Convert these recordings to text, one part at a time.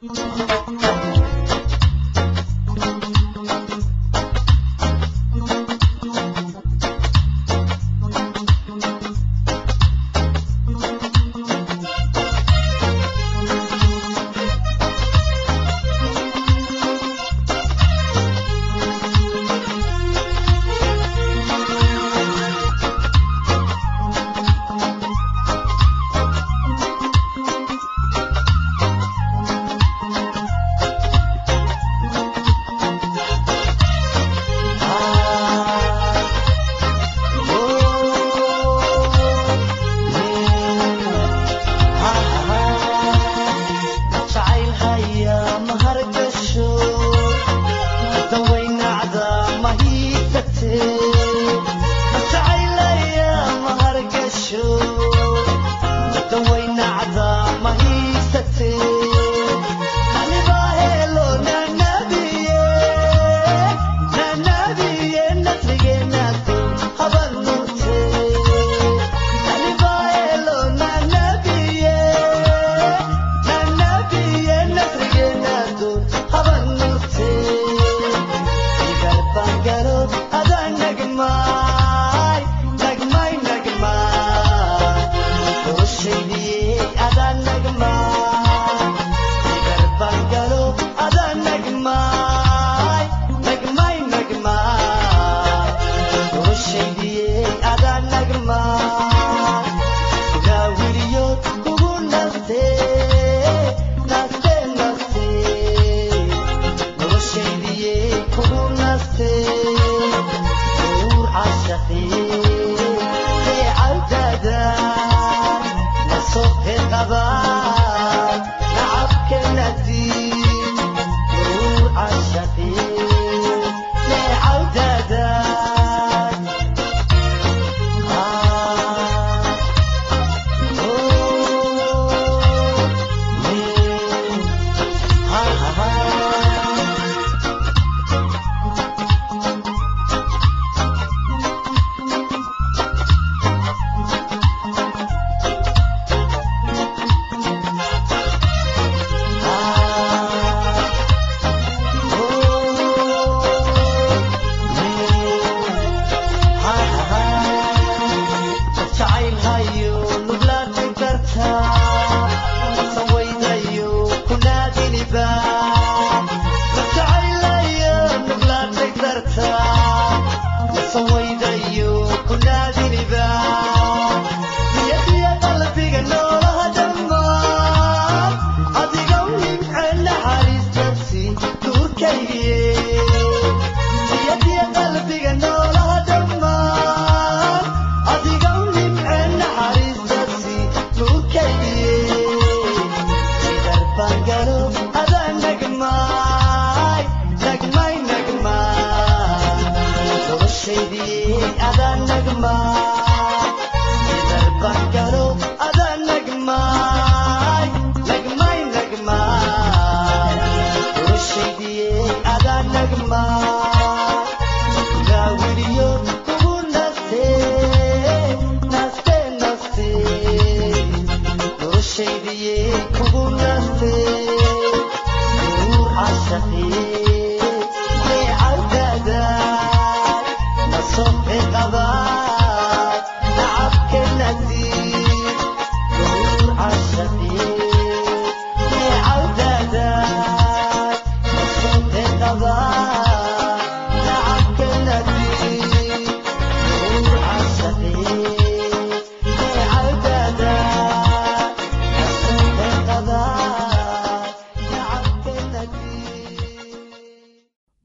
Thank you.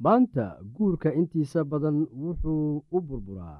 Maanta guurka intiisa badan wuxuu u burburaa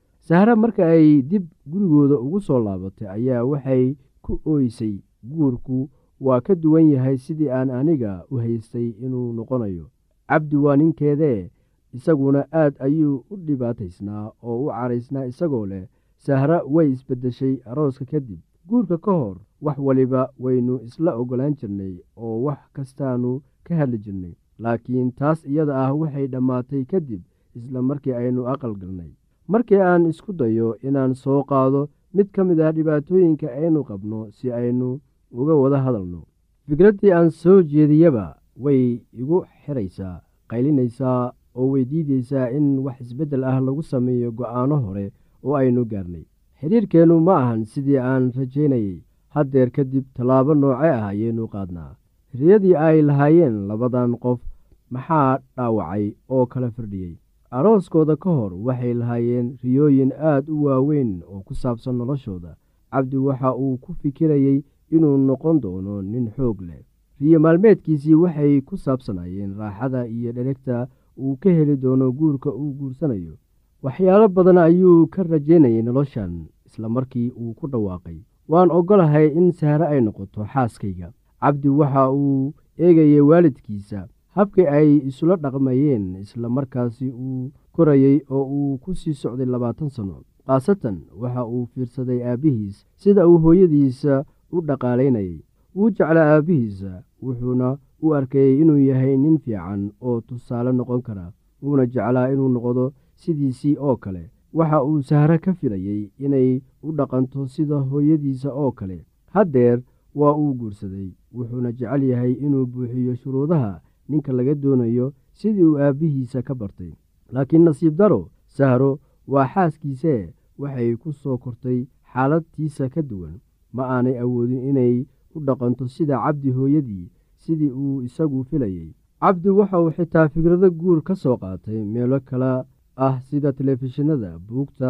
sahre marka ay dib gurigooda ugu soo laabatay ayaa waxay ku ooysay guurku waa ka duwan yahay sidii aan aniga u haystay inuu noqonayo. Cabdi waa ninkeedee isaguna aad ayuu u dhibaataysnaa oo u caraysnaa isagoo leh sahra way isbeddeshay arooska kadib guurka ka hor wax waliba waynu isla oggolaan jirnay oo wax kastaanu ka hadli jirnay. Laakiin taas iyada ah waxay dhammaatay kadib isla markii aynu aqal galnay markii aan isku dayo inaan soo qaado mid ka mid ah dhibaatooyinka aynu qabno si aynu uga wada hadalno. Fikraddii aan soo jeediyaba way igu xiraysaa qaylinaysaa oo way diidaysaa in wax isbeddel ah lagu sameeyo go'aano hore oo aynu gaarnay. Xidhiirkeennu ma ahan sidii aan rajaynayay. Haddeer kadib tallaabo nooce ah ayaynu qaadnaa. Riyadii ay lahaayeen labadan qof maxaa dhaawacay oo kala firdhiyey arooskooda ka hor waxay lahaayeen riyooyin aad u waaweyn oo ku saabsan noloshooda. Cabdi waxa uu ku fikirayey inuu noqon doono nin xoog leh. Riyo maalmeedkiisii waxay ku saabsanayeen raaxada iyo dheregta uu ka heli doono guurka uu guursanayo. Waxyaalo badan ayuu ka rajaynayay noloshan isla markii uu ku dhawaaqay. Waan oggolahay in sahre ay noqoto xaaskayga. Cabdi waxa uu eegayay waalidkiisa habkii ay isula dhaqmayeen isla markaasi uu korayey oo uu ku sii socday labaatan sanno khaasatan waxa uu fiirsaday aabbihiis sida uu hooyadiisa u dhaqaalaynayay. Wuu jeclaa aabbihiisa wuxuuna u arkayey inuu yahay nin fiican oo tusaale noqon kara wuuna jeclaa inuu noqdo sidiisii oo kale. Waxa uu sahre ka filayey inay u dhaqanto sida hooyadiisa oo kale. Haddeer waa uu guursaday wuxuuna jecel yahay inuu buuxiyo shuruudaha ninka laga doonayo sidii uu aabbihiisa ka bartay. Laakiin nasiib daro sahro waa xaaskiisee waxay ku soo kortay xaaladtiisa ka duwan. Ma aanay awoodin inay u dhaqanto sida cabdi hooyadii sidii uu isagu filayey cabdi waxa uu xitaa fikrado guur ka soo qaatay meelo kale ah sida telefishinada buugta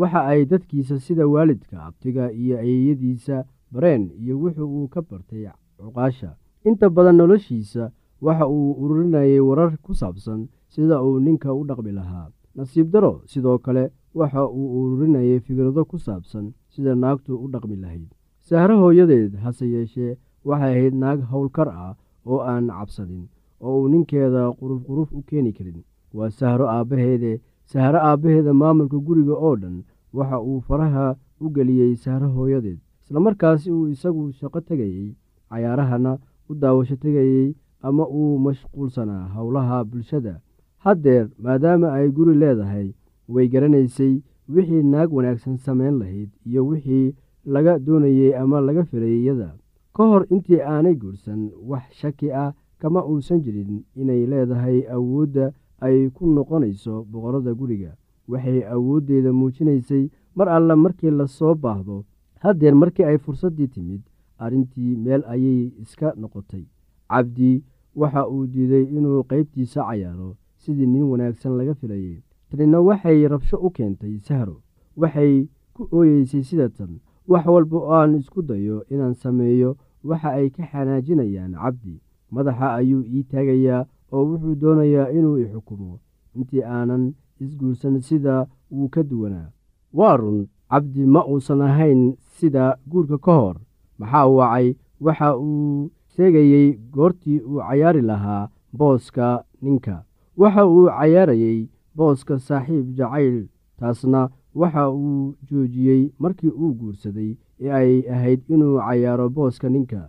waxa ay dadkiisa sida waalidka abtiga iyo ayeeyadiisa bareen iyo wuxuu uu ka bartay cuqaasha. Inta badan noloshiisa waxa uu ururinayay warar ku saabsan sida uu ninka u dhaqmi lahaa. Nasiib daro sidoo kale waxa uu ururinayay fikrado ku saabsan sida naagtu u dhaqmi lahayd. Sahro hooyadeed hase yeeshee waxay ahayd naag howlkar ah oo aan cabsanin oo uu ninkeeda quruf quruf u keeni karin. Waa sahro aabbaheede sahro aabbaheeda maamulka guriga oo dhan waxa uu faraha u geliyey sahro hooyadeed. Islamarkaasi uu isagu shaqo tegayey cayaarahana u daawasho tegayey ama uu mashquulsanaa howlaha bulshada. Haddeer maadaama ay guri leedahay way garanaysay wixii naag wanaagsan samayn lahayd iyo wixii laga doonayey ama laga filayay iyada. Ka hor intii aanay guursan wax shaki ah kama uusan jirin inay leedahay awoodda ay ku noqonayso boqorada guriga. Waxay awooddeeda muujinaysay mar alle markii la soo baahdo. Haddeer markii ay fursaddii timid arrintii meel ayay iska noqotay. Cabdi waxa uu diiday inuu qaybtiisa cayaaro sidii nin wanaagsan laga filayay. Tanina waxay rabsho u keentay sahro. Waxay ku ooyeysay sida tan wax walba oo aan isku dayo inaan sameeyo waxa ay ka xanaajinayaan cabdi. Madaxa ayuu ii taagayaa oo wuxuu doonayaa inuu i xukumo. Intii aanan isguursan sida wuu ka duwanaa. Waa run cabdi ma uusan ahayn sida guurka ka hor. Maxaa wacay waxa uu sheegayey goortii uu cayaari lahaa booska ninka. Waxa uu cayaarayey booska saaxiib jacayl taasna waxa uu joojiyey markii uu guursaday ee ay ahayd inuu cayaaro booska ninka.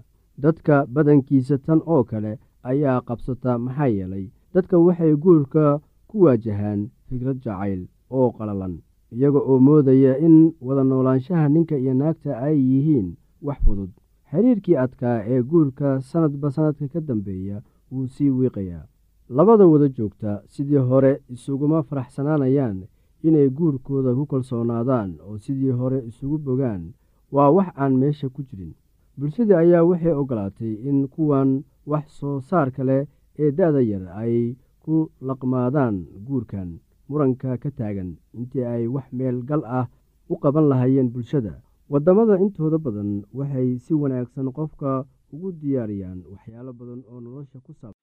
Dadka badankiisa tan oo kale ayaa qabsata maxaa yeelay dadka waxay guurka ku waajahaan fikrad jacayl oo qalalan iyaga oo moodaya in wada noolaanshaha ninka iyo naagta ay yihiin wax fudud xiriirkii adkaa ee guurka sanadba sanadka ka dambeeya wuu sii wiiqayaa labada wada joogta sidii hore isuguma faraxsanaanayaan inay guurkooda ku kalsoonaadaan oo sidii hore isugu bogaan waa wax aan meesha ku jirin. Bulshadii ayaa waxay ogolaatay in kuwan wax soo saarka leh ee da-da yar ay ku laqmaadaan guurkan muranka ka taagan intii ay wax meel gal ah u qaban lahaayeen bulshada waddamada intooda badan waxay si wanaagsan qofka ugu diyaariyaan waxyaalo badan oo nolosha ku saabsan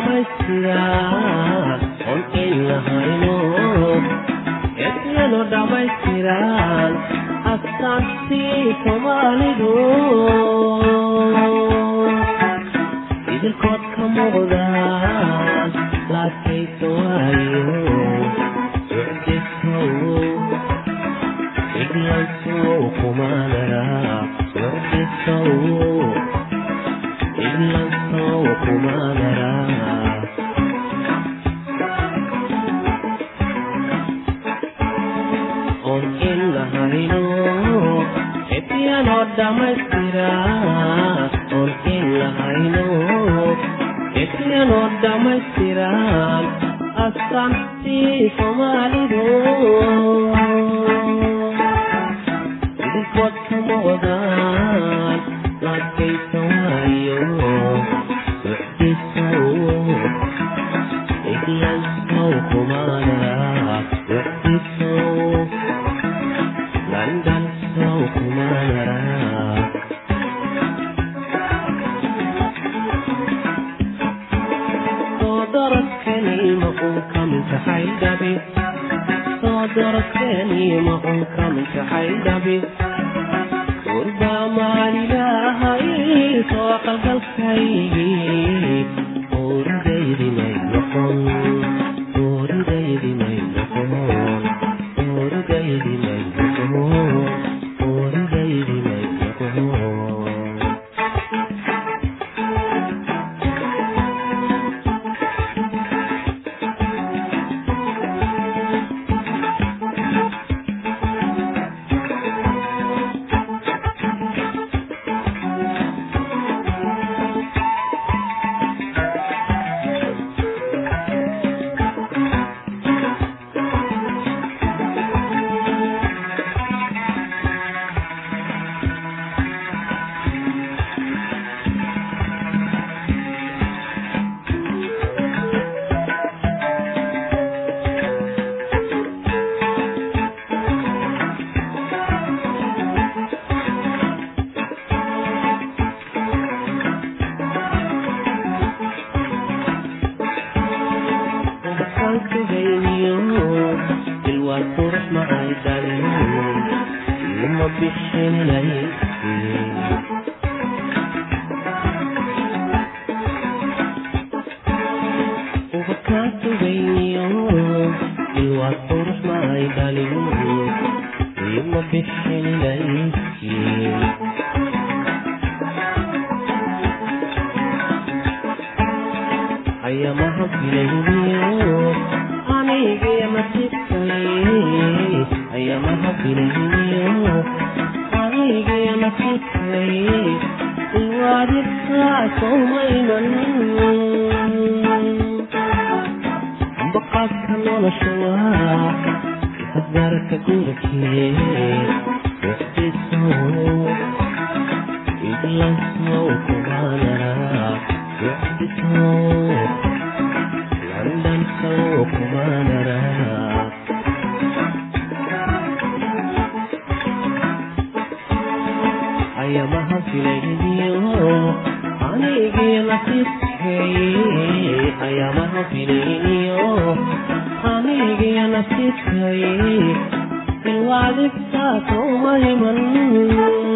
lahayno kamintaxay dhabi soo daradkaniima un kamintaxay dhabi gurbaa maalilahay soo qalgalkaygii ayamaha filayniyo anigiya nasibkay ayamaha filayniyo anigiya nasibkay ilwaadibkaasowmaynan baqaadka nolosha waa hasbaarka gurikee wixdisow iglansow kumaanara wixdisow landansow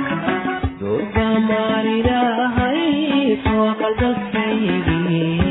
durba maaridahay soo qalbaskaygii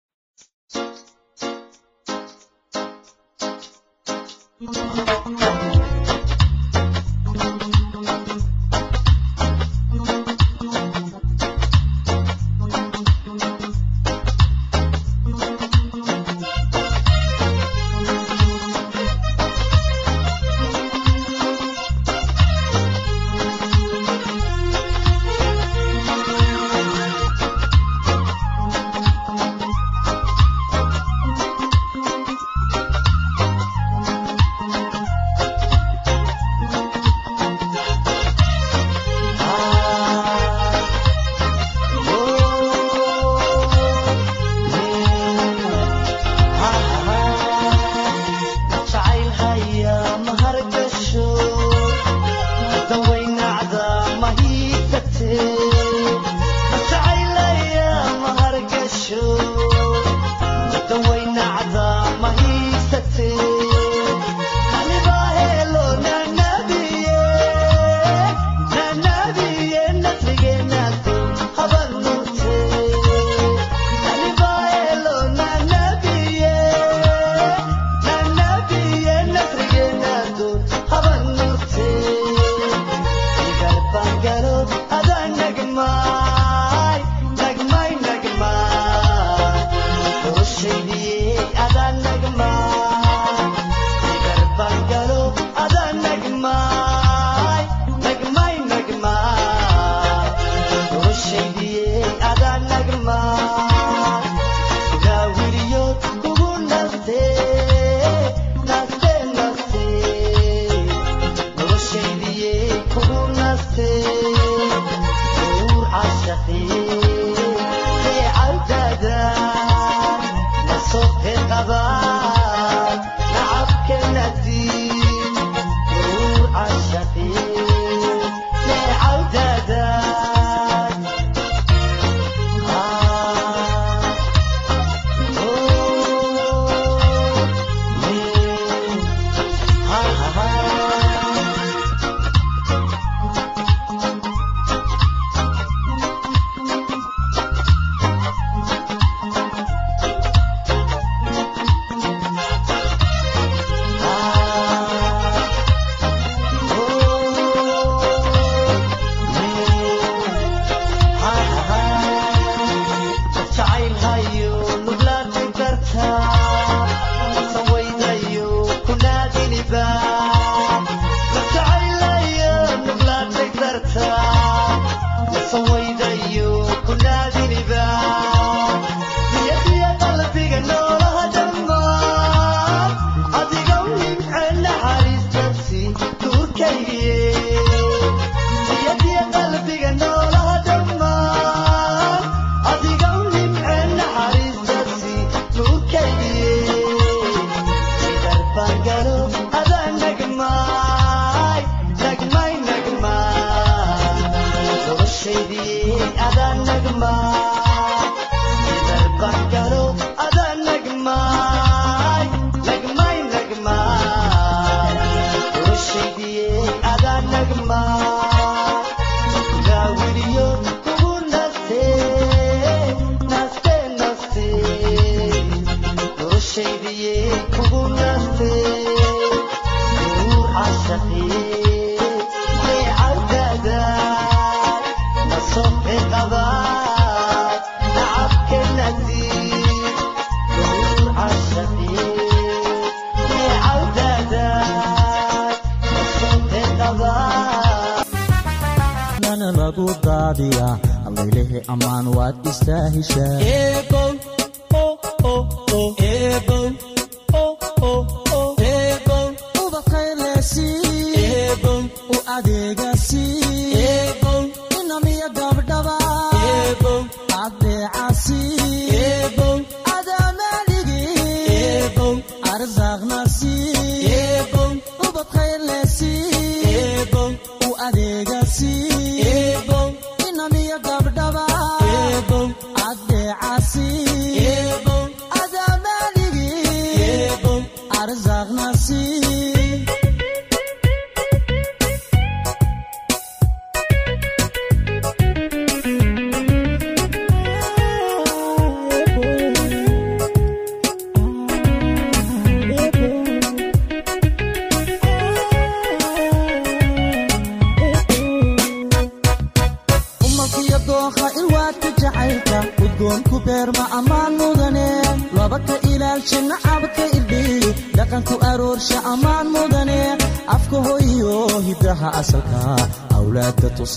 istaahishaa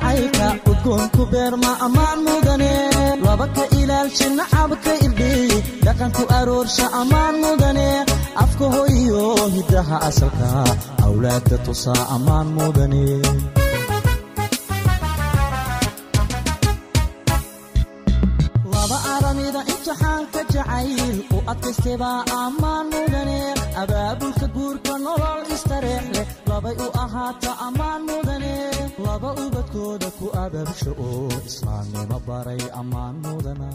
jacaylka udgoonku beerma ammaan mudane. Laba ka ilaalsha nacabka irdhiy dhaqanku aroorsha ammaan mudane. Afka hoyo hiddaha asalka awlaadda tusaa ammaan mudane. Imtixaanka jacayl u adkaystebaa ammaan mudane. Abaabulka guurka nolol istareex labay u ahaata ammaan mudane ababsho oo islaamnimo baray ammaan mudana